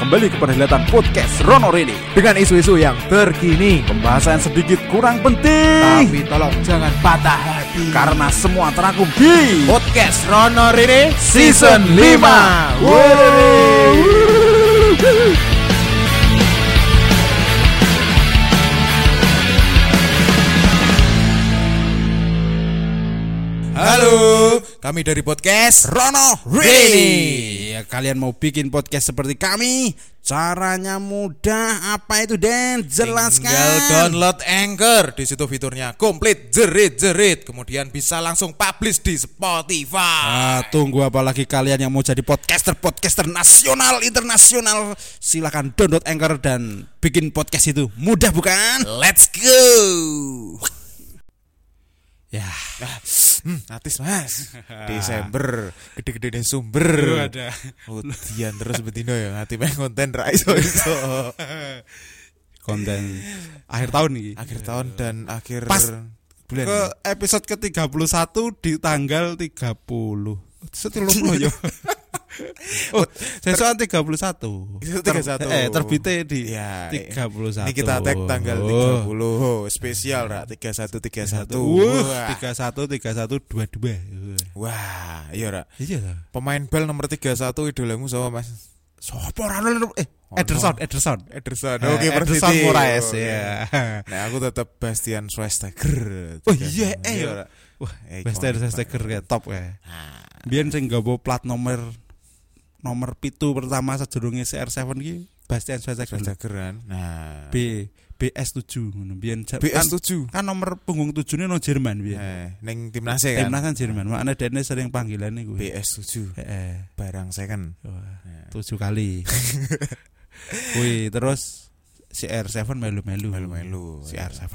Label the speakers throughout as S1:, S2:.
S1: kembali ke perhelatan podcast Rono Rini
S2: dengan isu-isu yang terkini.
S1: Pembahasan sedikit kurang penting
S2: Tapi tolong jangan patah hati.
S1: karena semua terangkum di
S2: podcast Rono Rini
S1: Season 5.
S2: Halo, kami dari podcast
S1: Rono
S2: Rini.
S1: Rini. Ya, kalian mau bikin podcast seperti kami? Caranya mudah. Apa itu Den? Jelaskan.
S2: Tinggal download Anchor di situ fiturnya komplit jerit-jerit kemudian bisa langsung publish di Spotify.
S1: Ah, tunggu apa lagi kalian yang mau jadi podcaster podcaster nasional internasional silakan download Anchor dan bikin podcast itu mudah bukan?
S2: Let's go.
S1: Ya,
S2: Hmm, natis mas. Desember gede-gede dan sumber.
S1: ada.
S2: Udian terus betino ya ngati main konten ra iso iso.
S1: konten akhir tahun nih.
S2: Akhir tahun dan akhir
S1: Pas
S2: bulan.
S1: Ke episode ke-31 di tanggal 30. Setelung yo. Oh, sesuatu 31.
S2: Itu
S1: Ter-
S2: 31.
S1: eh, terbitnya di
S2: Ya,
S1: 31.
S2: Ini kita tag tanggal
S1: Oh.
S2: 30 oh, spesial ra 31 31.
S1: Wah,
S2: Wah.
S1: 31 31 22.
S2: Wah, iya ra.
S1: Iya.
S2: Pemain bal nomor 31 idolamu sama Mas?
S1: Sopo ono eh Ederson, Ederson.
S2: Ederson.
S1: Eh,
S2: Oke,
S1: Ederson
S2: Persiti.
S1: Moraes
S2: Oh,
S1: ya.
S2: Nah, aku tetap Bastian Schweinsteiger.
S1: Oh iya, eh. Wah,
S2: Eh,
S1: Bester
S2: ikonik
S1: Steger ya top ya.
S2: Nah,
S1: Biyen sing nggawa plat nomor nomor pitu pertama sajurunge CR7 ki Bastian. Schweinsteiger
S2: kan. Nah,
S1: B BS7 ngono. Biyen ja- kan,
S2: BS7.
S1: kan nomor punggung 7 ne no Jerman biyen.
S2: Eh, ning timnas kan.
S1: Timnas kan Jerman. Makane dene sering panggilan kuwi.
S2: BS7
S1: Heeh.
S2: barang second.
S1: Wah,
S2: Nah.
S1: tujuh kali. Kuwi terus CR7 melu-melu.
S2: Melu-melu,
S1: CR7.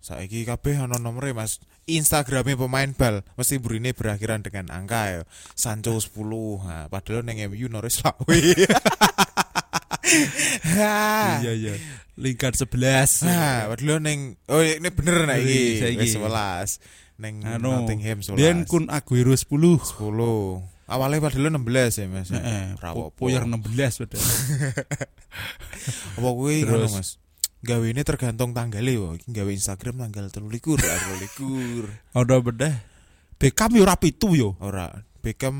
S2: Saiki kabeh ana nomere Mas. Instagramnya pemain bal mesti burine berakhiran dengan angka ya. Sancho 10. Nah, padahal ning MU Norris lawe. Ha.
S1: Iya iya. Lingkar 11.
S2: Nah, padahal ning oh ini bener iki.
S1: Iya, saiki.
S2: Wis 11. Ning
S1: Anu,
S2: Nottingham 11.
S1: Biyen Kun Aguero 10.
S2: 10. Awalnya padahal 16 ya Mas.
S1: Heeh,
S2: Ra
S1: pu-
S2: apa-apa.
S1: puyar 16 padahal.
S2: Apa kuwi ngono Mas? Gawe ini tergantung tanggalnya. Iki gawe Instagram tanggal 23, 23.
S1: Ono bedah. Beckham yo ora pitu yo.
S2: Ora Beckham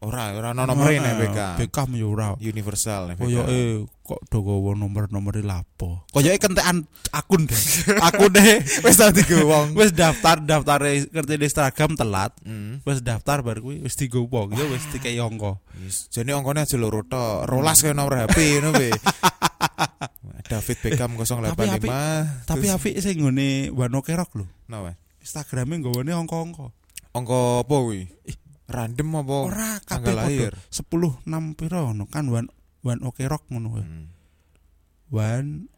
S2: ora ora ono nomere nek Beckham.
S1: Beckham yo ora.
S2: Universal nek
S1: Koyo
S2: Beckham.
S1: eh kok dogowo nomor-nomor lapo. Koyo kentekan akun deh. Akun deh
S2: Wis tau digowong.
S1: wis daftar daftar ngerti di Instagram telat.
S2: Hmm.
S1: Wis daftar bar kuwi wis digowo ya wis dikei angka.
S2: Wis jane angkane aja loro tok. Rolas kaya nomor HP ngono we. David Beckham 085.
S1: Tapi apik- Tapi apik sing ngene Wano Kerok lho.
S2: Napa?
S1: Instagrame nggawane angka-angka.
S2: Angka apa kuwi? Random apa?
S1: Ora kabeh
S2: lahir.
S1: padha 10 6 piro ngono kan Wan Wan Oke Rock ngono kuwi.
S2: Hmm.
S1: Wan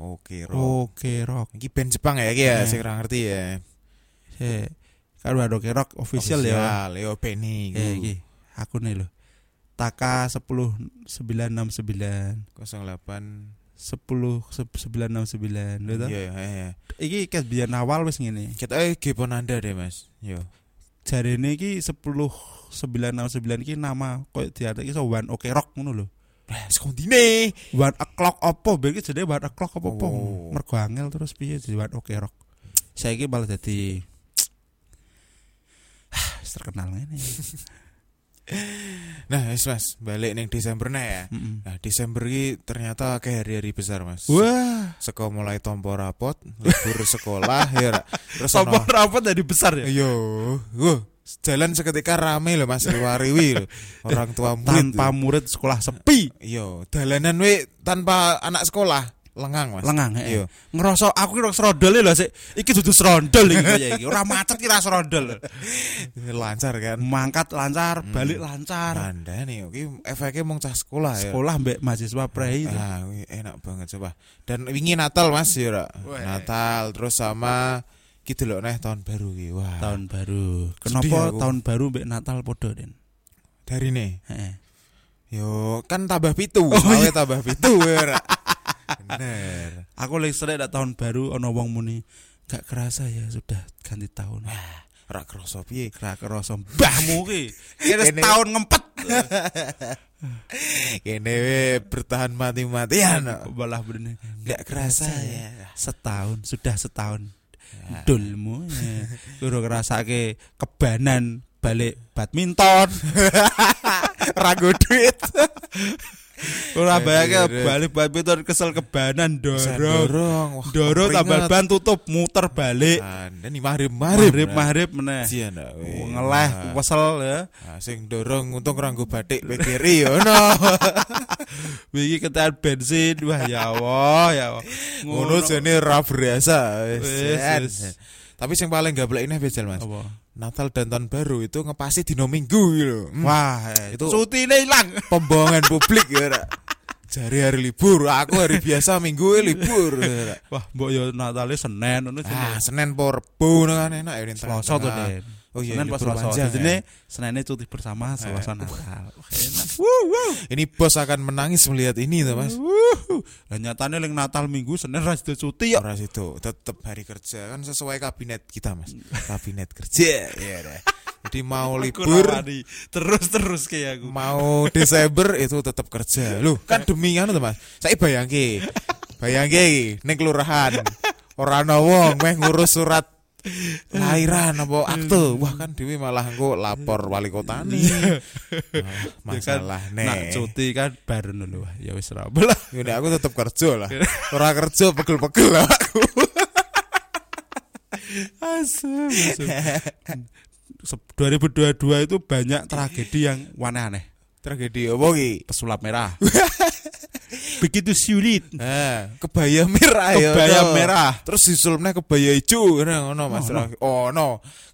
S2: Oke, Ro.
S1: Oke Rock.
S2: Iki band Jepang ya iki ya,
S1: Eh.
S2: sing ngerti ya.
S1: Eh, kan Wan Oke Rock official, ya.
S2: Yo Benny
S1: Eh iki akune lho. Taka 10 969
S2: 08
S1: 10 969 lho to.
S2: Iya, iya, iya.
S1: Iki kes awal wis ngene.
S2: Kita eh Gepon Anda deh, Mas. Yo.
S1: Jarene iki 10 969 iki nama koyo diartike iso One Ok Rock ngono lho.
S2: Sekondine.
S1: One O'clock apa ben iki jenenge One O'clock apa apa.
S2: Oh.
S1: Mergo angel terus piye jadi One Ok Rock. Saiki malah dadi terkenal ngene.
S2: Nah, wis Mas, balik ning Desember nah ya.
S1: Mm-mm.
S2: Nah, Desember iki ternyata kayak hari-hari besar, Mas.
S1: Wah,
S2: Seko mulai tompo rapot, libur sekolah ya. Terus
S1: Sopo
S2: ono
S1: rapat jadi besar ya?
S2: Yo, wah, jalan seketika rame loh Mas riwa-riwi. Orang tua murid.
S1: Tanpa murid sekolah sepi.
S2: Yo, dalanan we tanpa anak sekolah, lengang Mas.
S1: lengang
S2: Iya.
S1: Ngerasa aku kira serondol lho sik. Iki dudu serondol iki kaya iki. Ora macet kira serondol.
S2: Lancar kan.
S1: Mangkat lancar, balik lancar.
S2: Anda nih, oke, efeknya mau cah sekolah ya.
S1: Sekolah mbek mahasiswa prei itu.
S2: Ah, enak banget coba. Dan wingi Natal Mas ya. Natal terus sama gitu loh neh tahun baru ki. Wah.
S1: Tahun baru. Kenapa tahun baru mbek Natal podo Den?
S2: Dari nih.
S1: Heeh.
S2: Yo, kan tambah pitu.
S1: Oh, iya.
S2: tambah pitu ya. Bener.
S1: Aku lagi sering dak tahun baru ana wong muni gak kerasa ya sudah ganti tahun.
S2: Ora kerasa piye.
S1: Kira kerasa mbahmu ki. Kira tahun ngempet.
S2: Kene bertahan mati-matian.
S1: Malah bener
S2: Enggak kerasa ya.
S1: setahun sudah setahun dulmu ya. Kudu ngrasake kebanan balik badminton
S2: Ragu duit.
S1: ora bayake
S2: Aduh.
S1: balik badminton kesel kebanan dorong
S2: dorong. Wah,
S1: doro tambal ban tutup muter balik
S2: Anda nih mahrib-mahrib.
S1: mahrib mahrib meneh
S2: Sian dah, we.
S1: ngeleh
S2: Nah,
S1: kesel ya
S2: nah, sing dorong untung ranggo batik pe kiri yo no.
S1: wingi ketean bensin wah ya Allah ya Allah
S2: Ngono jane ra biasa. Tapi sing paling gablek ini Mas.
S1: apa
S2: Natal dan tahun baru itu ngepasi dino minggu gitu. Hmm.
S1: wah eh,
S2: Itu-
S1: cutine ilang
S2: pembohongan publik ya. Jari hari libur, aku hari biasa minggu libur. ya,
S1: wah mbok yo Natale Senin ngono
S2: Ah, Senin po Rebo kan enak ya
S1: Selasa
S2: Oh iya,
S1: Senin pas
S2: libur
S1: Selasa
S2: panjang,
S1: Jadi
S2: ya.
S1: Seninnya cuti bersama Selasa Natal Wah, enak
S2: Ini bos akan menangis melihat ini tuh Mas.
S1: Lah nyatane ling Natal Minggu Senin ra sido cuti ya
S2: Ora situ, tetap hari kerja kan sesuai kabinet kita Mas. Kabinet kerja ya dah. Jadi mau libur,
S1: rawani. Terus-terus kayak aku
S2: mau Desember itu tetap kerja. Loh, kan demi anu tuh Mas. Saya bayangke. Bayangke ning kelurahan. Ora ana wong meh ngurus surat lahiran apa akte. Wah kan dewi malah engko lapor wali kota nih. masalah
S1: Ya kan, Nak
S2: nih.
S1: cuti kan dulu Wah, Ya wis ra belah
S2: Yaudah aku tetap kerja lah. Ora kerja pegel-pegel lah aku.
S1: Asem asem. Se- 2022 itu banyak tragedi yang aneh-aneh
S2: Tragedi apa ki?
S1: Pesulap merah Begitu sulit
S2: Nah, kebaya merah ya.
S1: Kebaya
S2: toh.
S1: merah.
S2: Terus disulupnya kebaya hijau ngono ngono Mas.
S1: Oh, no.
S2: Oh no.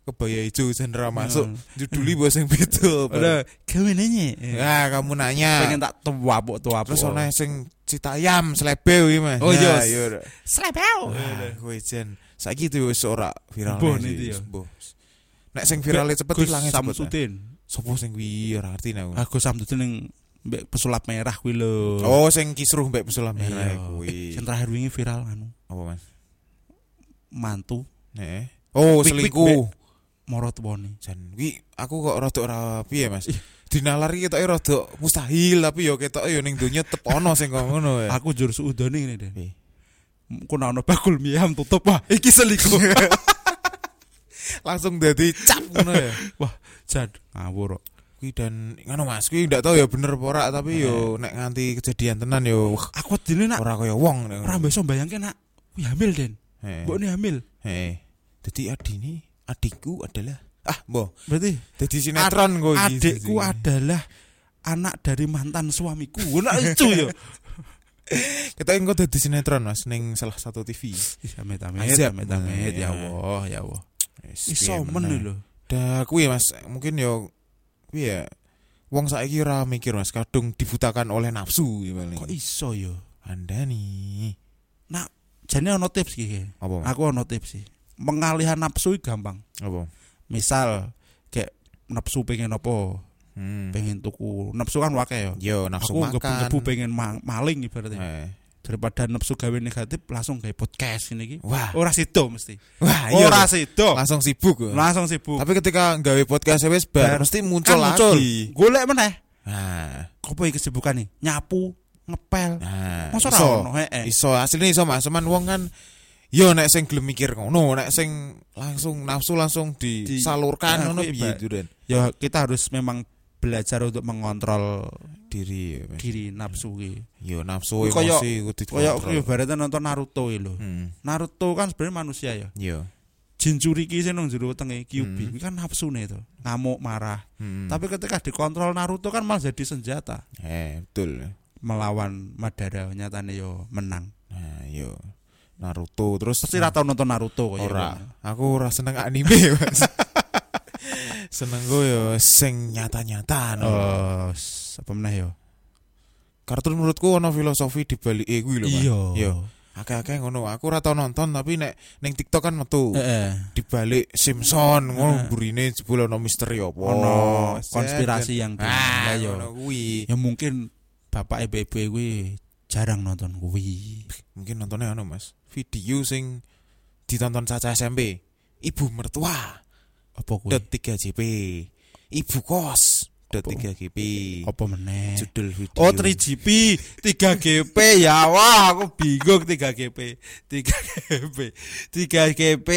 S2: Kebaya hijau sendera masuk.
S1: Hmm.
S2: Juduli bos yang beda.
S1: Udah Kamu nanya
S2: Nah, kamu nanya.
S1: Pengen tak tua bu tua
S2: Terus ana sing citayam slebeu iki Mas.
S1: Oh,
S2: Nah,
S1: iya.
S2: iya.
S1: Slebel
S2: Wah, kowe jen. Saiki itu wis ora viral. Wis,
S1: iya.
S2: boh. Nek sing virale cepet ilange.
S1: Samsudin
S2: Sopo sing kuwi ora ngerti aku.
S1: Samsudin yang mbek pesulap merah kuwi lho.
S2: Oh, sing kisruh mbek pesulap merah
S1: Iya.
S2: kuwi.
S1: Sing terakhir wingi viral anu
S2: Apa Mas?
S1: mantu
S2: Nek. Oh, selingkuh.
S1: moro tuwane.
S2: Jan kuwi aku kok rada ora piye Mas. Dinalari ketoke rada mustahil tapi yo ketoke yo ning donya tep ono sing kok ngono ya.
S1: Aku jur suudane ngene deh.
S2: Piye?
S1: Ku ana bakul miyam tutup wah iki selingkuh.
S2: Langsung dadi cap ngono ya.
S1: wah jan ngawur.
S2: Kuwi dan ngono Mas, kuwi ndak tahu ya bener apa ora tapi yo nek nganti kejadian tenan yo
S1: Aku dene nak
S2: ora kaya wong
S1: ora bisa bayangke nak kuwi hamil Den.
S2: Heeh.
S1: Mbok ini hamil.
S2: Heeh. Dadi adine adikku adalah ah, mbok.
S1: Berarti
S2: Dadi sinetron iki.
S1: adikku adalah anak dari mantan suamiku. Nah itu ya.
S2: Ketoke engko dadi sinetron Mas ning salah satu TV.
S1: Amit amit, amit amit ya. Allah, ya Allah. Iso men lho.
S2: Dah kuwi Mas, mungkin yo kuwi ya wong saiki ora mikir Mas, kadung dibutakan oleh nafsu ya paling.
S1: Kok iso ya?
S2: Anda nih.
S1: Nak jane ono tips iki.
S2: Apa?
S1: Aku ono tips sih. Pengalihan nafsu gampang.
S2: Apa?
S1: Misal kayak nafsu pengen apa?
S2: Hmm.
S1: Pengen tuku. Nafsu kan ya.
S2: Yo nafsu
S1: Aku
S2: makan.
S1: ngebu-ngebu pengen ma- maling ibaratnya.
S2: Eh.
S1: Daripada nafsu gawe negatif langsung gawe podcast ini iki.
S2: Wah,
S1: Ora sido mesti.
S2: wah iya.
S1: Ora sido.
S2: langsung sibuk. ya.
S1: Langsung sibuk.
S2: Tapi ketika nggawe podcast wis bar mesti muncul
S1: Kan
S2: lagi.
S1: Golek meneh.
S2: Nah,
S1: Apa iki kesibukan nih? Nyapu, ngepel.
S2: nah.
S1: Masa ora ono heeh.
S2: Iso asline iso Mas, cuman wong kan Yo nek sing gelem mikir ngono, nek sing langsung nafsu langsung disalurkan
S1: Nah,
S2: ngono
S1: kuwi,
S2: piye. Duren?
S1: Ya kita harus memang belajar untuk mengontrol
S2: Diri. ya,
S1: diri nafsu iki.
S2: Yo nafsu
S1: Koyo-
S2: emosi kudu
S1: Kayak
S2: dikontrol.
S1: aku ibaratnya nonton Naruto iki lho.
S2: Hmm.
S1: Naruto kan sebenarnya manusia ya.
S2: Yo.
S1: Jinchuriki sing nang jero wetenge Kyuubi
S2: Hmm.
S1: kan nafsune itu. Ngamuk, marah.
S2: Hmm.
S1: Tapi ketika dikontrol Naruto kan malah jadi senjata
S2: eh betul.
S1: melawan Madara nyatane yo menang.
S2: Nah, yo Naruto terus
S1: Pasti ra tau nonton Naruto kok ya.
S2: ora. Aku ora seneng anime, Mas. Seneng gue yo sing nyata-nyata no.
S1: Oh, apa meneh yo?
S2: Kartun menurutku ono filosofi di balik eh kuwi lho.
S1: Iya.
S2: Yo. Akeh-akeh ngono. Aku ora tau nonton tapi nek ning TikTok kan metu.
S1: Heeh.
S2: Di balik Simpson ngono burine jebul ono misteri apa.
S1: Ono konspirasi yang
S2: Ah,
S1: ya
S2: ngono kuwi.
S1: Ya mungkin bapak ibu-ibu kuwi jarang nonton kuwi.
S2: Mungkin nontonnya anu, Mas. Video sing ditonton Caca SMP. Ibu mertua
S1: Apa kuwi?
S2: dot 3 JP. Ibu kos 3GP.
S1: Apa meneh?
S2: Judul video.
S1: Oh 3GP 3GP ya wah aku bingung 3GP 3GP 3GP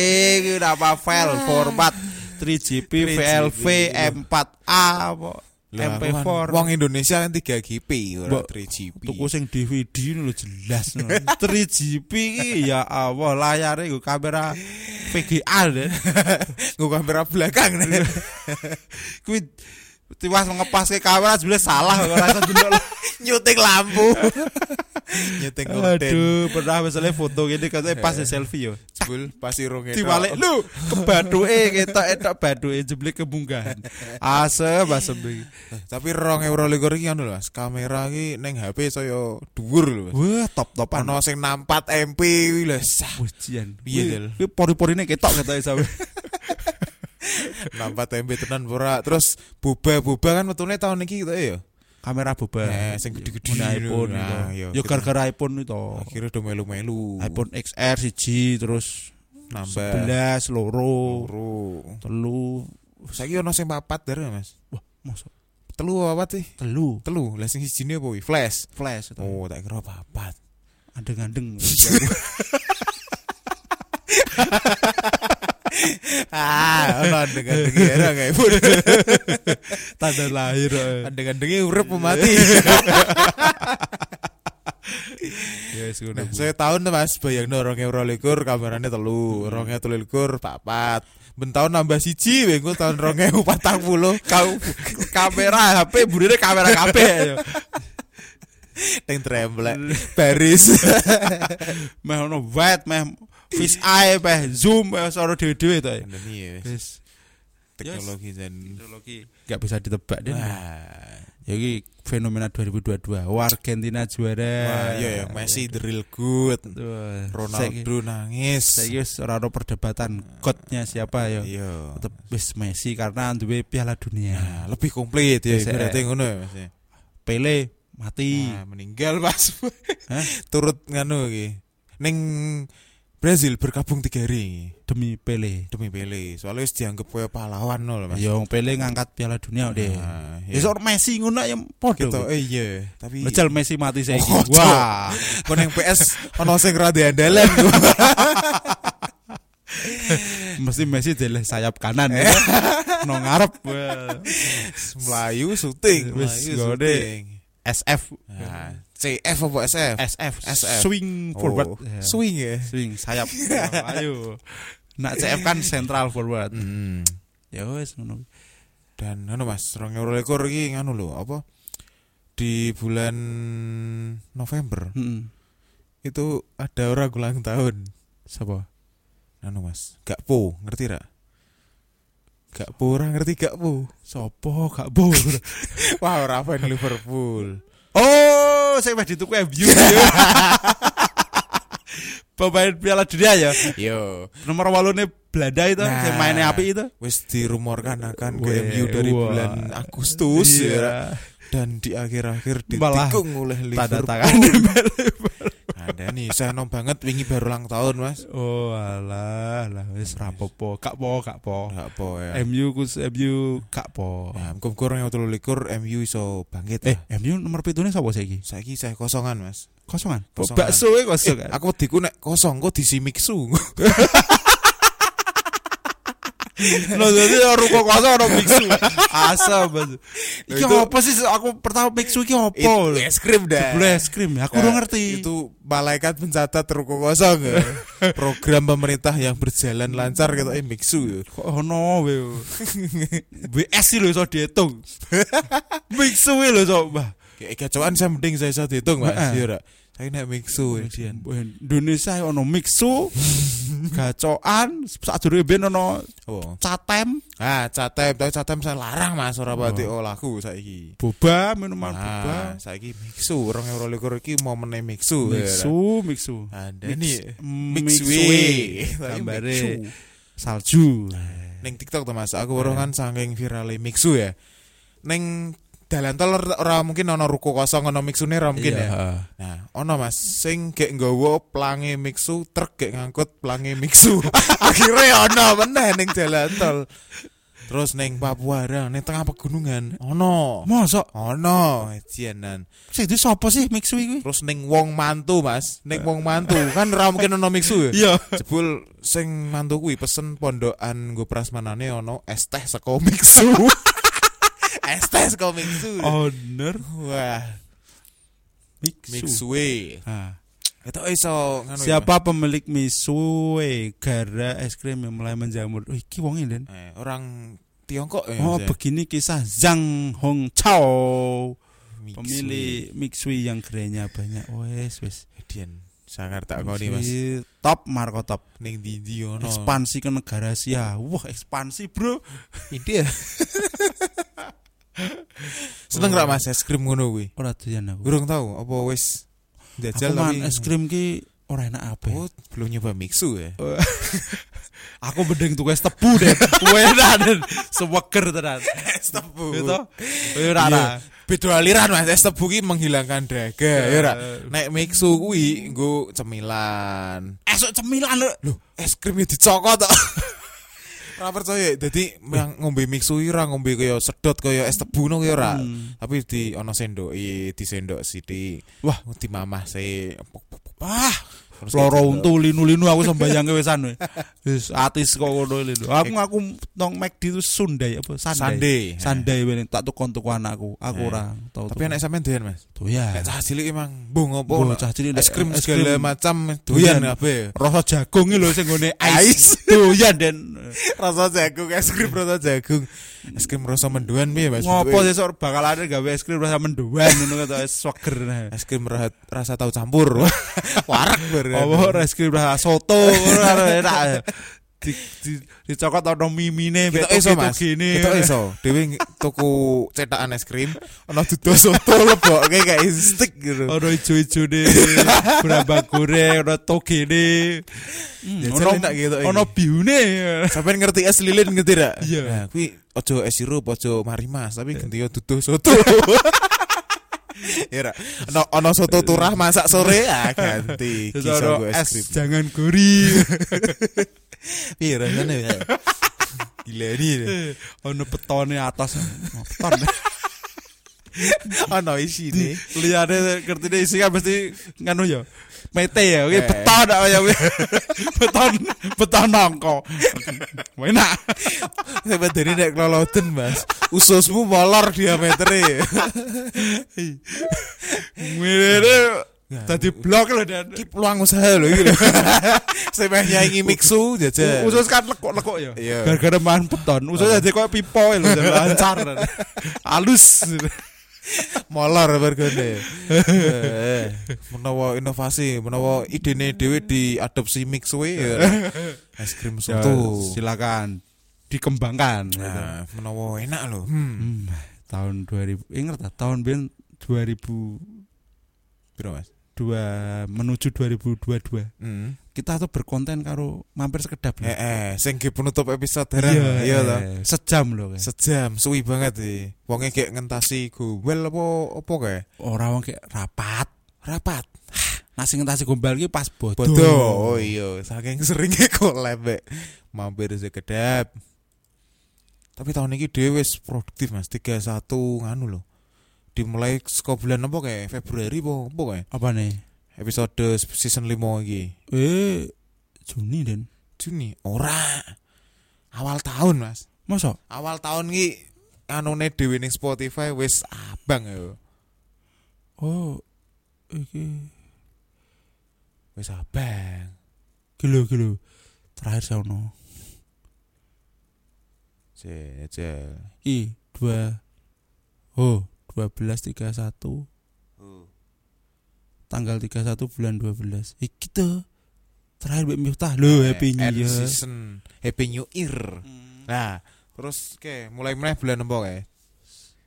S1: itu apa file format 3GP
S2: 3GP.
S1: VLV M4A apa
S2: Lah,
S1: MP4
S2: kan Wong Indonesia kan 3GP ora
S1: Mbok,
S2: 3GP.
S1: tuku sing DVD lho jelas no. 3GP iki ya Allah layare kamera VGA deh
S2: Nggo kamera belakang. nih.
S1: kuwi tiwas ngepas ke kamera sebenarnya salah rasa delok
S2: Nyuting lampu. Nyuting konten.
S1: aduh pernah misalnya foto gini katanya pas di selfie yo
S2: Jebul pasti rong
S1: diwalik lu ke baduke ketok etok baduke jebule kebunggahan asem asem iki
S2: Eh, Tapi rong euro likur iki anu Mas, kamera iki ning HP saya dhuwur lho Mas.
S1: wah top topan
S2: Ono sing 64 MP kuwi lho. sah.
S1: Ujian.
S2: Piye?
S1: Kuwi pori-porine ketok ketoke sampe.
S2: 64 MP tenan ora. Terus boba-boba kan metune tahun iki gitu ya.
S1: Kamera boba.
S2: Eh, sing gede-gede
S1: iPhone
S2: Nah, iya.
S1: Yo gara-gara iPhone itu.
S2: Akhirnya udah melu-melu.
S1: iPhone XR siji terus
S2: nambah
S1: 11 loro
S2: loro.
S1: telu
S2: Saiki ono sing papat der Mas.
S1: wah masa
S2: Telu apa sih?
S1: telu
S2: Telu. Lah sing sijine apa kuwi? Flash.
S1: flash itu
S2: Oh, tak kira papat.
S1: andeng-andeng
S2: Ah, ono dengan era kayak pun.
S1: tanda lahir eh.
S2: Dengan-dengi urip mati.
S1: ya wis ngono
S2: Nah, saya tahun mas bayangno orang euro likur kameranya telu, orang telu likur papat. Ben tahun nambah siji, bengku tahun ewu patang puluh.
S1: kau kamera HP burine kamera kabeh ya.
S2: Teng tremblek, baris.
S1: meh ono wide meh fish eye meh zoom meh soro dhewe-dhewe to.
S2: Ini ya,
S1: Wis
S2: teknologi dan
S1: teknologi gak bisa ditebak deh.
S2: wah,
S1: Ya iki fenomena 2022. Oh, Argentina juara.
S2: wah, iya ya, Messi the real good, Ronaldo nangis.
S1: Saiki wis ora ono perdebatan godnya siapa ya.
S2: Iya.
S1: Tetep wis Messi karena duwe Piala Dunia.
S2: Nah, lebih komplit ya,
S1: Wis, eh.
S2: berarti ngono ya mas. ya.
S1: Pele mati.
S2: Nah, meninggal.
S1: Hah?
S2: Turut nganu iki. Ning Brazil berkabung tiga hari
S1: demi Pele.
S2: demi Pele. Soalnya wis dianggap kaya pahlawan no, lho, mas.
S1: Ya wong Pele ngangkat Piala Dunia deh.
S2: Nah,
S1: Ya sok Messi ngono ya padha.
S2: gitu. Eh iya, tapi
S1: Lejal Messi mati saiki.
S2: Oh.
S1: Wah.
S2: kon yang PS ono sing rada andalan.
S1: Mesti Messi deleh sayap kanan. ya. no ngarep.
S2: Melayu syuting,
S1: Wis, gode. SF.
S2: Nah, CF apa SF?
S1: SF.
S2: SF.
S1: Swing forward.
S2: Oh,
S1: Ya.
S2: Swing ya.
S1: Swing sayap. Ayo. Nak CF kan central forward.
S2: Hmm.
S1: Ya wis ngono.
S2: Dan anu Mas, 2021 iki nganu lho, apa? Di bulan November
S1: Heeh.
S2: itu ada orang ulang tahun.
S1: Sapa?
S2: Anu Mas, Gakpo, ngerti ra? Gakpo ora ngerti Gakpo.
S1: Sopo gak bor.
S2: Wah, ora fan Liverpool.
S1: Oh, saya mah dituku MU. Pemain Piala Dunia ya.
S2: Yo,
S1: Nomor walune Belanda itu,
S2: Nah.
S1: yang mainnya api itu.
S2: wis dirumorkan akan ke MU dari
S1: wah.
S2: bulan Agustus
S1: Iya.
S2: ya. Dan di akhir-akhir ditikung oleh
S1: Tanda
S2: Liverpool.
S1: tangan.
S2: Ada nih, saya nom banget wingi baru ulang tahun, Mas.
S1: oh, alah, lah wis rapopo. Gak po, gak po.
S2: Enggak apa ya.
S1: MU kus MU gak po.
S2: Nah, muga kurang yang likur MU iso bangkit.
S1: Eh,
S2: Eh,
S1: MU nomor pitune sapa saiki?
S2: saiki saya kosongan, Mas.
S1: Kosongan. Oh,
S2: Kosongan.
S1: bakso e kosong.
S2: Eh, aku diku nek kosong kok disi mixu.
S1: Lho dadi ruko kosong mixu. Asam. Mas. Iki
S2: itu-
S1: apa sih aku pertama mixu iki
S2: Itu
S1: apa?
S2: es krim dah.
S1: Boleh es krim. Aku
S2: Nah,
S1: udah ngerti.
S2: Itu malaikat pencatat ruko kosong. ya. Program pemerintah yang berjalan lancar gitu eh mixu. ya.
S1: Kok ono we. BS sih lho iso dihitung. E lho sok, Mbah.
S2: Kayak gacoan saya mending saya bisa dihitung, Mas. Iya, Saya nek mixu. ya.
S1: Indonesia ono mixu, gacoan, sadurunge ben ono
S2: Oh.
S1: catem,
S2: Ah, catem, tapi catem saya larang Mas ora pati olaku saiki.
S1: boba, minuman boba.
S2: Ah, saiki mixu, orang euro likur iki mau meneh mixu. ya.
S1: Mixu, mixu.
S2: Ada nih. Tapi
S1: Gambare salju.
S2: Ning TikTok tuh Mas, aku baru kan saking virale mixu ya. Ning dalan tol ora- ora mungkin ono ruko kosong ono mixune ora mungkin
S1: Iya,
S2: ya. Nah, ono Mas sing gek nggawa plange mixu, truk gek ngangkut plange mixu. Akhirnya ono meneh ning dalan tol. Terus ning Papua ra ning tengah pegunungan ono.
S1: Mosok
S2: Ono ejenan.
S1: sing itu sapa sih Mixu kuwi?
S2: Terus ning wong mantu, Mas. Ning wong mantu kan ra mungkin ono mixu ya.
S1: Iya.
S2: Jebul sing mantu kuwi pesen pondokan nggo prasmanane ono es teh saka mixu. saka mixu.
S1: Owner
S2: Wah,
S1: Mixu.
S2: mixue.
S1: Ah.
S2: Itu iso ya,
S1: Siapa pemilik Misue gara es krim yang mulai menjamur? Oh, iki wong.
S2: Mas? Eh, orang Tiongkok ya.
S1: Oh,
S2: Mas,
S1: begini kisah Zhang Hong Chao,
S2: Mixue.
S1: pemilik Mixui yang gerainya banyak. Wes, wes.
S2: Edian. Sangar tak koni Mas.
S1: Mixui Top Marco top.
S2: Ning ndi ono.
S1: Ekspansi ke negara Asia. Wah, ekspansi, Bro.
S2: India. Seneng ra Mas es krim ngono kuwi?
S1: Ora doyan aku.
S2: Gurung tau apa wis jajal tapi
S1: es krim ki ora enak apa.
S2: Oh, belum nyoba mixu ya.
S1: Aku mending tuku es tebu deh. Enak dan seweger tenan.
S2: Es tebu.
S1: Gitu. Ora ora.
S2: Beda aliran Mas, es tebu ki menghilangkan dahaga, ya ora. Nek mixu kuwi nggo cemilan.
S1: Esok cemilan lho.
S2: Es krim ya dicokot tok. Ora percaya, dadi ngombe mixu ora ngombe kaya sedot kaya es tebu no kaya ora.
S1: Hmm.
S2: Tapi di ono sendoki, di sendok sithik.
S1: Wah.
S2: di mamah se.
S1: Wah, loro
S2: kayak
S1: untu linu-linu aku sembayangke wisan we. Wis atis kok ngono lho. Aku aku nong McD itu Sundai apa Sandai.
S2: Sandai.
S1: Ben tak tukon tuku anakku. Aku
S2: Eh.
S1: ora tau.
S2: Tapi anak sampean doyan, Mas.
S1: doyan.
S2: Nek cah cilik emang bung?
S1: Bung, cah cilik
S2: es krim segala macam
S1: doyan.
S2: kabeh.
S1: Rasa jagung lho sing
S2: Ice.
S1: ice. Doyan den.
S2: Rasa jagung, es krim rasa jagung. Es krim rasa mendoan piye, Mas?
S1: Ngopo sesuk bakal ada gawe es krim rasa mendoan ngono kata swager.
S2: Es krim rasa, tahu campur. Warak ber.
S1: Apa es krim rasa soto ngono enak. Di, di, dicokot ono mimine
S2: Kita iso, Mas.
S1: gini.
S2: Kita iso. Dewi tuku cetakan es krim, ono dudu soto lebokke kayak stick gitu.
S1: Ono ijo-ijo ne, berambang goreng, ono togene. Hmm,
S2: Ya,
S1: ono
S2: enak gitu,
S1: ono biune.
S2: Sampeyan ngerti es lilin ngerti ra?
S1: Iya.
S2: Nah, kuwi ojo es sirup, ojo marimas, tapi ganti yo duduh soto. Ya ra. Ono ono soto turah masak sore ya ganti. Kisah
S1: es
S2: krim.
S1: jangan gori.
S2: Piye rasane ya? Gila ini.
S1: ono betone atas. Beton.
S2: Ono isi nih.
S1: Liyane ngertine isi kan mesti nganu ya. Mete ya, oke
S2: Eh.
S1: beton apa ya. beton, beton nongko. Enak.
S2: Sampai dari nek keloloten mas Ususmu molor diameternya
S1: Ngene dadi blok lho dan
S2: Ki peluang usaha iki lho Sampai nyanyi mixu jajal
S1: usus kan lekuk-lekuk ya.
S2: Iya.
S1: Gara-gara mahan beton, usus jadi koyo pipo lho, jadi lancar. Halus.
S2: Molor bergone Menawa inovasi Menawa idene dewe diadopsi mixu ya Es krim
S1: Ya,
S2: soto
S1: silakan dikembangkan. gitu.
S2: Nah, menawa enak lho hmm.
S1: Hmm, tahun 2000 ingat tak tahun ben 2002
S2: Piro mas?
S1: Menuju 2022
S2: Hmm.
S1: kita tuh berkonten karo mampir sekedap
S2: Eh, eh, sing penutup episode dereng iya toh.
S1: eh, sejam loh kan.
S2: Sejam, suwi banget sih. Wonge kayak ngentasi gombel apa apa kayak
S1: Orang wong kayak rapat.
S2: rapat.
S1: Nasi ngentasi gombal iki pas bodoh.
S2: Bodoh. Oh iya, saking seringnya collab mampir sekedap. Tapi tahun ini dhewe wis produktif Mas, 31 nganu loh. Dimulai saka bulan apa kayak Februari apa apa kayak
S1: Apa nih?
S2: episode season 5 iki.
S1: Eh Juni den.
S2: Juni ora. Awal tahun Mas.
S1: Masa?
S2: Awal tahun iki anune dhewe ning Spotify wis abang ya.
S1: Oh iki
S2: Wis abang.
S1: kilo kilo terakhir sono.
S2: Jajal.
S1: I dua oh dua belas tiga satu. Tanggal 31 bulan 12 Iki tuh terakhir Mbak Miftah lo happy new year.
S2: season. Happy New Year. Nah, terus ke mulai mulai bulan apa kayak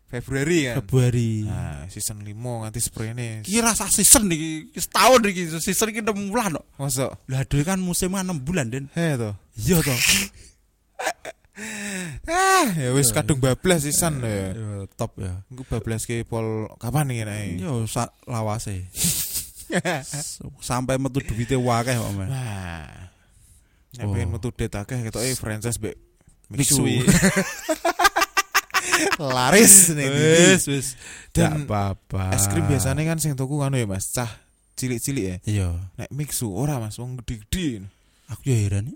S2: Februari kan.
S1: Februari.
S2: Nah, season 5 nganti sprene.
S1: kira rasa season nih setahun nih season ini 6 bulan kok.
S2: Masa?
S1: lah kan musimnya 6 bulan den.
S2: He to.
S1: iya toh
S2: Ah, ya wis kadung bablas season ya.
S1: Ya, top ya
S2: Engko bablas ke pol kapan iki nek?
S1: yo sa lawase sampai metu duitnya wakeh kok men
S2: Nah. Nek
S1: Oh.
S2: pengen metu det akeh ketoke franchise mbek Mixu.
S1: Mixu.
S2: Laris nih.
S1: Wis wis.
S2: Dan
S1: Dan apa-apa.
S2: Es krim biasanya kan sing tuku anu ya Mas, cah cilik-cilik ya.
S1: Iya.
S2: Nek mixu ora Mas, wong gede-gede.
S1: Aku ya heran.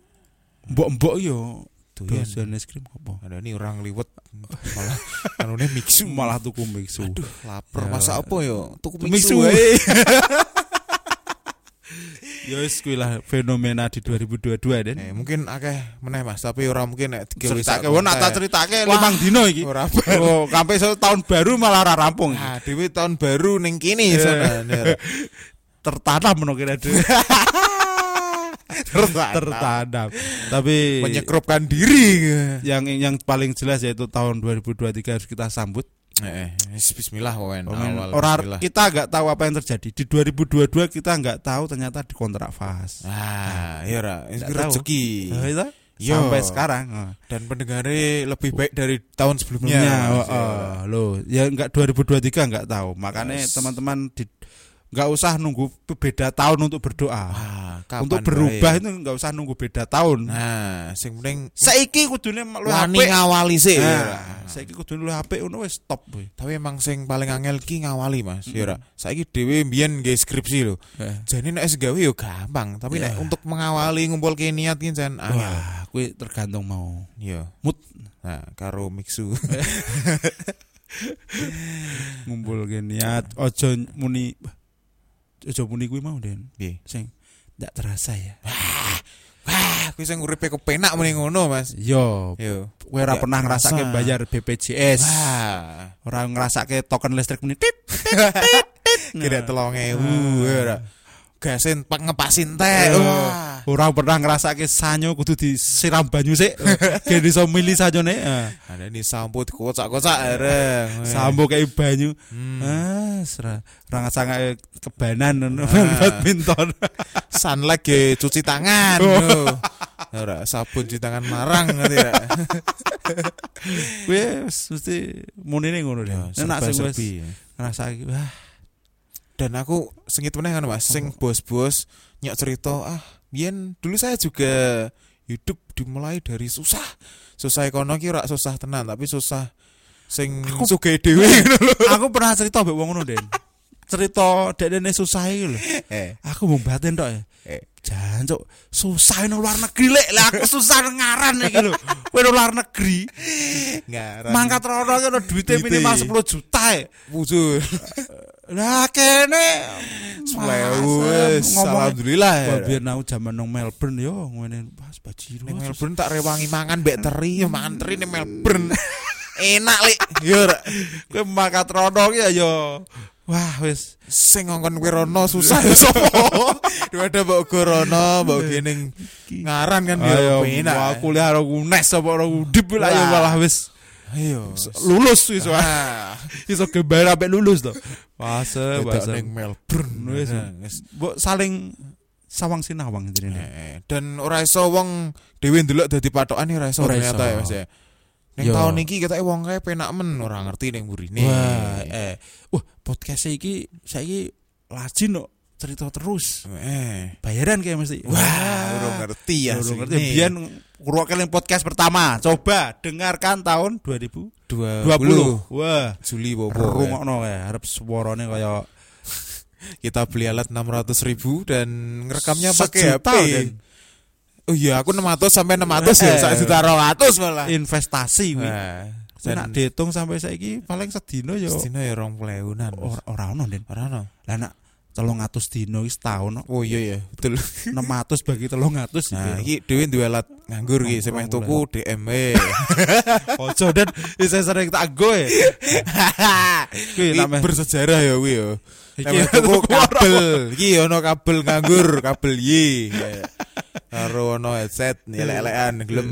S1: Mbok-mbok yo
S2: Doyan.
S1: dosen es krim apa?
S2: Ada nih orang liwet malah anune mixu
S1: Malah tuku mixu.
S2: Aduh, lapar.
S1: Ya.
S2: Masa apa yo? Tuku
S1: Mixu.
S2: mixu. wae.
S1: Ya wis kuwi lah fenomena di 2022 Den.
S2: Eh, mungkin akeh meneh Mas, tapi ora mungkin nek digawe
S1: Ceritake
S2: sak
S1: wong nak tak
S2: Wah.
S1: limang dino iki.
S2: Ora
S1: Oh, sampai so, tahun baru malah ora rampung.
S2: Ah, dhewe tahun baru ning kene
S1: Iya.
S2: sana.
S1: Tertanam no kira dhewe. Tertanam. Tapi
S2: Menyekrupkan diri.
S1: yang yang paling jelas yaitu tahun 2023 harus kita sambut.
S2: Eh, wis bismillah.
S1: Orang
S2: Awal bismillah.
S1: kita nggak tahu apa yang terjadi di 2022 kita nggak tahu ternyata di kontrak fas.
S2: Ah, iya
S1: Nggak tahu.
S2: rezeki.
S1: Nah, itu
S2: Yo.
S1: sampai sekarang. Oh.
S2: Dan pendengarnya lebih baik dari tahun sebelumnya.
S1: Ya, oh,
S2: ya.
S1: oh, loh, ya enggak 2023 enggak tahu. Makanya
S2: Yes.
S1: teman-teman di enggak usah nunggu beda tahun untuk berdoa.
S2: Ah, kapan
S1: untuk berubah itu enggak usah nunggu beda tahun.
S2: Nah, sing penting
S1: Saiki kudune lu
S2: wani ngawali sih. ya.
S1: Nah, saiki kudune lu HP ngono wis stop boy.
S2: Tapi emang sing paling angel ki ngawali Mas. Ya ora. Saiki dhewe mbiyen nggih skripsi lho. Jadi nek wis gawe yo gampang, tapi nek
S1: Ya.
S2: untuk mengawali ngumpulke niat ki jan angel.
S1: Wah, kuwi tergantung mau
S2: Iya.
S1: mood
S2: Nah, karo mixu.
S1: ngumpul niat ojo muni ojo muni kuwi mau Den.
S2: Piye?
S1: Sing ndak terasa ya.
S2: Wah, kuwi sing uripe kepenak muni ngono, Mas.
S1: Yo,
S2: Yo.
S1: kowe ora pernah ngrasake bayar BPJS.
S2: Wah.
S1: Ora ngrasake token listrik muni tit.
S2: Kira telung ewu ya ora. Gasen pak ngepasin teh.
S1: Eh,
S2: Wah.
S1: Ora pernah ngrasake sanyo kudu disiram banyu sik. Gen iso milih sanyone. Eh,
S2: Ada nih sampo kocak-kocak areng.
S1: Sambo kayak banyu.
S2: Hmm.
S1: Ah, sera. Ora ngrasake kebanan ngono
S2: Ah.
S1: badminton.
S2: Sunlight ge cuci tangan.
S1: Oh.
S2: Ora sabun cuci tangan marang ngerti ya.
S1: Wis mesti munine ngono deh. Nek sing wis ngrasake wah
S2: Dan aku sengit meneh kan Mas, sing bos-bos nyok cerita, ah, biyen dulu saya juga hidup dimulai dari susah. Susah ekonomi ki ora susah tenan, tapi susah sing
S1: Aku-
S2: ngono lho.
S1: aku pernah cerita mbek wong ngono Den. Cerita dekne susah iki lho.
S2: Eh,
S1: Aku mau batin tok ya.
S2: eh.
S1: Jancuk, susah nang luar negeri lek. Lah aku susah ngaran iki lho. Kowe luar negeri,
S2: Ngaran.
S1: mangkat rono ki ono duite
S2: Duite.
S1: minimal 10 juta. ya.
S2: Wujud.
S1: Lah kene
S2: wis.
S1: ngomong
S2: Alhamdulillah ya.
S1: Wah, biar aku zaman nang Melbourne yo ngene pas bajiro.
S2: Ning Melbourne tak rewangi mangan mbek teri, ya mangan teri ning Melbourne. Enak lek. Yo
S1: kowe mangkat rono ki ya yo. Wah, wis
S2: sing ngongkon kowe rono susah ya sapa? Daripada mbok rono, mbok gening ngaran kan yo
S1: wah,
S2: penak.
S1: kuliah karo UNES apa karo Undip lah ya
S2: Wah.
S1: malah wis
S2: Ayo.
S1: lulus wah.
S2: Wah,
S1: iso gebar sampai lulus to. Wase, wase.
S2: ning Melbourne
S1: Wis. Mbok saling sawang sinawang intine.
S2: Eh, Dan ora iso wong dhewe ndelok dadi patokan ora iso ternyata ya Mas ya. Ning
S1: Yo.
S2: tahun iki ketake wong kae penak men ora ngerti ning burine.
S1: Wah, eh. Wah, podcast iki saiki lajin kok cerita terus.
S2: Eh.
S1: Bayaran kayak mesti.
S2: Wah, urung ngerti ya.
S1: Urung ngerti. Ngrungokne yang podcast pertama. Coba dengarkan tahun 2020.
S2: 20
S1: Wah,
S2: Juli bobo.
S1: rungokno kae arep suarane kaya
S2: Kita beli alat 600 ribu dan ngerekamnya pakai HP.
S1: Den.
S2: Oh iya, aku 600 sampai 600 ya,
S1: Eh.
S2: sak juta 200 malah.
S1: investasi kuwi.
S2: Wah,
S1: Kowe Nak
S2: dan
S1: dihitung sampai saiki paling sedino
S2: ya rong peleunan.
S1: ora ora ono, Den.
S2: Ora ono.
S1: Lah nak 300 dino iki setahun kok.
S2: Oh iya ya, betul.
S1: 600 bagi 300
S2: Nah,
S1: iki.
S2: iki dhewe duwe alat nganggur iki, semeh tuku DM e.
S1: Ojo dan bisa sering tak ya. Kuwi namanya
S2: bersejarah ya kuwi ya.
S1: Iki
S2: Iki tuku kabel, iki ono kabel nganggur, kabel Y. Karo ono headset elek-elekan gelem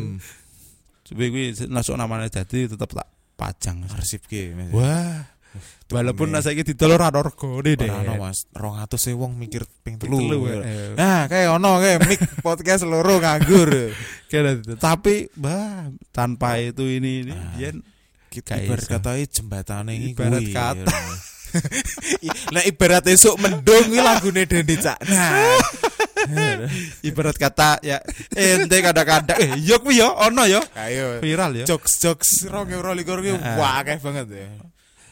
S1: Tapi kuwi langsung namanya jadi tetep tak pajang.
S2: arsip ki.
S1: Wah. Walaupun nah saiki didol ora ono regane deh.
S2: Ora Mas, 200 e wong mikir ping
S1: Telu,
S2: telu.
S1: eh.
S2: Nah, kayak ono kayak mic podcast loro nganggur.
S1: Gitu. Tapi bah tanpa itu ini ini
S2: Ah.
S1: biyen
S2: Kita ibarat kata jembatan ini
S1: Ibarat
S2: kuwi.
S1: kata.
S2: Nah ibarat esuk mendung kuwi lagune Dendi Cak. Nah,
S1: Ibarat kata ya ente kadang-kadang eh yo kuwi yo ono yo
S2: Ayo.
S1: viral yo.
S2: Jokes jokes rong euro likur
S1: Heeh.
S2: wakeh banget ya.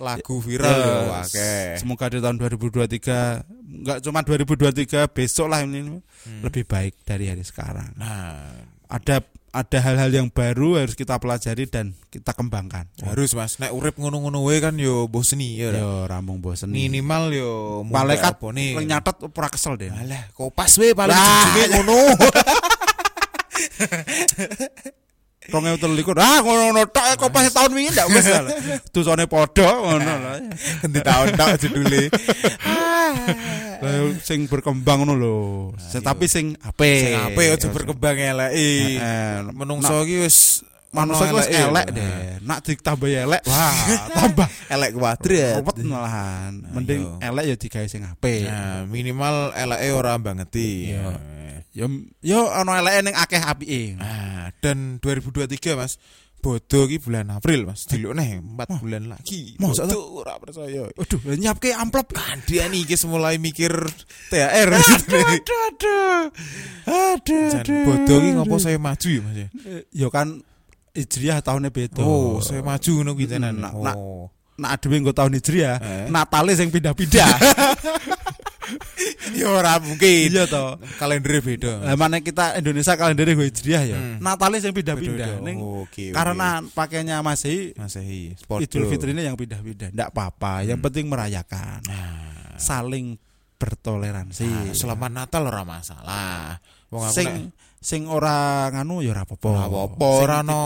S2: Lagu viral
S1: Ya,
S2: yo wakeh.
S1: Semoga di tahun 2023 enggak cuma 2023 besok lah ini lebih baik dari hari sekarang.
S2: Nah,
S1: Ada ada hal-hal yang baru harus kita pelajari dan kita kembangkan.
S2: harus Mas nek urip ngono-ngono wae kan yo mbok seni ya.
S1: Yo rambung bosen.
S2: Minimal yo
S1: malaikat nyatet ora kesel deh.
S2: Alah, kopas we paling ngono.
S1: Rong ewu telikur ah ngono-ngono tok kok pas tahun wingi ndak wis lah. Tusone padha ngono lah.
S2: Ganti tahun tok judule.
S1: Lah, Sing berkembang ngono lho. Sing- Tapi sing apik.
S2: Sing ape aja berkembang elek. Menungso iki wis
S1: manusia
S2: eleke.
S1: elek deh. Nak ditambah elek, wah, tambah
S2: Elek kuadrat.
S1: ruwet malahan. Mending
S2: iya.
S1: elek ya digawe sing apik.
S2: Nah, minimal eleke ora bangeti.
S1: Yo yo ana eleke ning akeh apike.
S2: Nah, dan 2023 Mas Bodo ki bulan April Mas Diluk neh 4 bulan lagi
S1: Masa
S2: Bodo ora percaya
S1: Waduh, nyapke amplop.
S2: Kandian iki mulai mikir THR
S1: Aduh, aduh. Aduh,
S2: Jan
S1: aduh.
S2: bodo ki ngopo saya maju ya Mas ya?
S1: Yo kan Hijriah tahunnya beda.
S2: Oh, saya maju ngono kuwi tenan.
S1: Nak- nak-
S2: Oh.
S1: Nak adewe nggo tahun Hijriah,
S2: Eh.
S1: Natale sing pindah-pindah.
S2: Ya ora mungkin.
S1: Iya toh.
S2: Kalender beda.
S1: Lah mana kita Indonesia kalender Hijriah ya.
S2: Hmm.
S1: Natale sing pindah-pindah. Ning
S2: Oke, oke.
S1: karena pakainya Masehi
S2: Masehi.
S1: Idul Fitrinya yang pindah-pindah. Ndak apa-apa, yang penting merayakan.
S2: Nah,
S1: Saling bertoleransi.
S2: nah, selamat Natal ora masalah. Wong aku nek
S1: sing sing ora nganu ya ora apa-apa.
S2: ora apa-apa
S1: Sing-
S2: ora no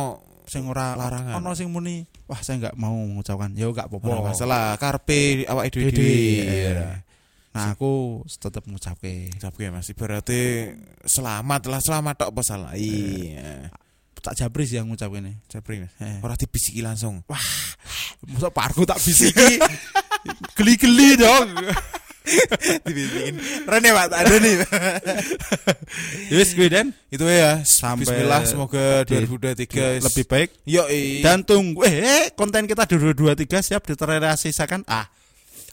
S1: sing ora
S2: larangan.
S1: ono sing muni, wah saya nggak mau mengucapkan. Ya nggak apa-apa.
S2: ora masalah karepe awake dhewe
S1: Dede.
S2: dhewe.
S1: Nah, aku tetap ngucapke.
S2: Ucapke Mas berarti selamat lah selamat tok apa salah. Iya.
S1: Tak jabri sih yang ngucapke ini.
S2: Japri Mas.
S1: Eh.
S2: Ora dibisiki langsung.
S1: Masa parku tak bisiki. Geli-geli dong.
S2: Dibisikin. Rene Pak, ada nih.
S1: Yes, gue dan
S2: Itu ya.
S1: Sampai
S2: Bismillah semoga
S1: di-
S2: 2023
S1: lebih baik
S2: Yo
S1: dan tunggu eh, eh, konten kita 2023 siap diterrealisasikan ah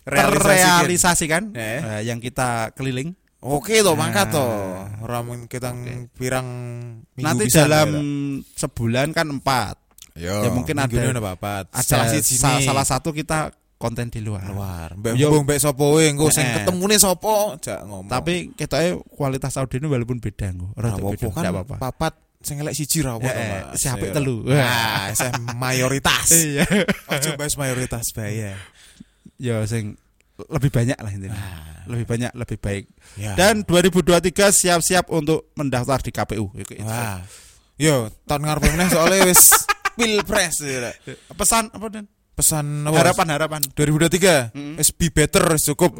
S1: terrealisasikan
S2: Eh.
S1: eh, yang kita keliling
S2: Oke toh, mangkat
S1: Nah.
S2: toh. Ora mung kita pirang minggu
S1: nanti
S2: pisan,
S1: dalam
S2: ya,
S1: sebulan kan empat
S2: Yo,
S1: Ya, mungkin ada- ada
S2: Salah
S1: salah satu kita konten di luar
S2: luar. Mbak
S1: Yo.
S2: mbok mbek sapa wae engko sing
S1: Eh.
S2: ketemune sapa? Jak ngomong.
S1: tapi kita kualitas audionya walaupun beda engko
S2: ora
S1: beda
S2: kan
S1: apa-apa
S2: papat sing elek siji ra apa
S1: Ya,
S2: Mas.
S1: si apik
S2: Yo.
S1: telu.
S2: Nah, saya mayoritas.
S1: iya
S2: Ojo bahas mayoritas bahaya.
S1: Ya sing lebih banyak lah intinya
S2: Nah,
S1: lebih banyak lebih baik
S2: ya.
S1: dan 2023 siap-siap untuk mendaftar di KPU.
S2: Wah. Yo, tahun ngarep meneh soalnya wis pilpres ya.
S1: Pesan apa dan
S2: Pesan apa?
S1: harapan harapan
S2: 2023
S1: Mm.
S2: wis be better cukup.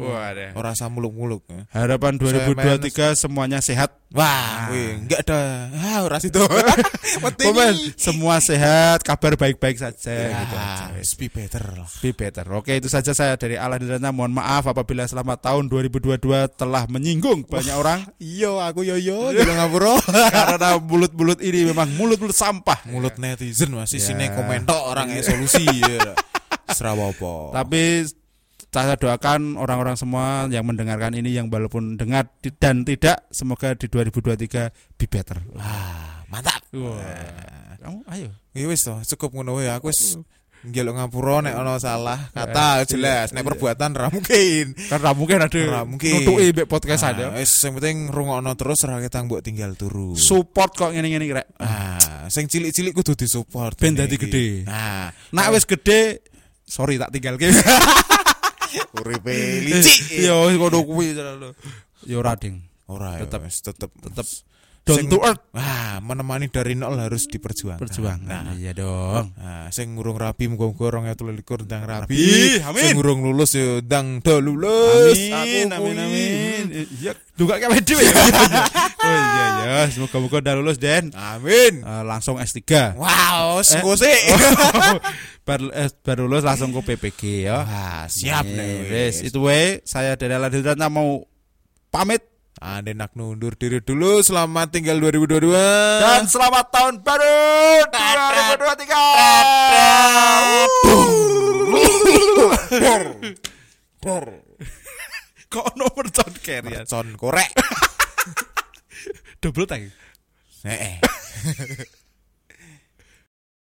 S2: Ora usah muluk-muluk. ya.
S1: harapan 2023 semuanya sehat
S2: Wah, wih, enggak ada. Ah, ora situ.
S1: Semua sehat kabar baik-baik saja
S2: Ya,
S1: gitu aja.
S2: be better lah.
S1: Be better. Oke, itu saja saya dari Allah Dirana. Mohon maaf apabila selamat tahun 2022 telah menyinggung banyak orang
S2: Iya, aku yo yo ngapura.
S1: karena mulut-mulut ini memang mulut-mulut sampah.
S2: Mulut netizen masih
S1: Ya.
S2: sini komentar orang yang solusi ya. Serawa apa.
S1: Tapi saya doakan orang-orang semua yang mendengarkan ini yang walaupun dengar dan tidak semoga di 2023 be better.
S2: Wah, mantap.
S1: Wah. Kamu ayo.
S2: Ya wis toh, cukup ngono wae. Aku wis ngelok ngapura nek ana salah kata jelas nek perbuatan ra mungkin.
S1: Karena mungkin ada
S2: Ora mungkin.
S1: nutuki mbek podcast
S2: Nah,
S1: ada.
S2: Wis sing penting rungokno terus ra ketang mbok tinggal turu.
S1: Support kok ngene-ngene rek.
S2: Ah, sing cilik-cilik kudu disupport.
S1: Ben dadi
S2: iki.
S1: gede.
S2: Nah,
S1: Nak wis gede sorry tak tinggal ke.
S2: uripe licik.
S1: Yo ngono kuwi Yo ora ding.
S2: Ora ya,
S1: Tetep.
S2: wis tetep
S1: Tetep down
S2: Sing-
S1: to earth
S2: Wah, menemani dari nol harus diperjuangkan.
S1: perjuangan.
S2: Nah,
S1: Iya dong.
S2: Nah, sing ngurung rapi muga-muga 2023 ndang rapi.
S1: Rapi, amin.
S2: Sing ngurung lulus yo ndang do lulus.
S1: Amin,
S2: Aku
S1: amin, amin. Iya, duga kayak dhewe ya. Oh iya ya, semoga-moga udah lulus Den.
S2: Amin.
S1: Eh, langsung S3.
S2: Wow,
S1: Eh,
S2: sengko sih.
S1: baru, eh, baru lulus langsung ke PPG ya.
S2: Wah, siap nih.
S1: Wes, itu we saya dari Aladilrana mau pamit
S2: Anda nak nundur diri dulu. Selamat tinggal 2022.
S1: dan selamat tahun baru 2023. Kok John Kerry ya?
S2: Son korek.
S1: double tank.
S2: Heeh.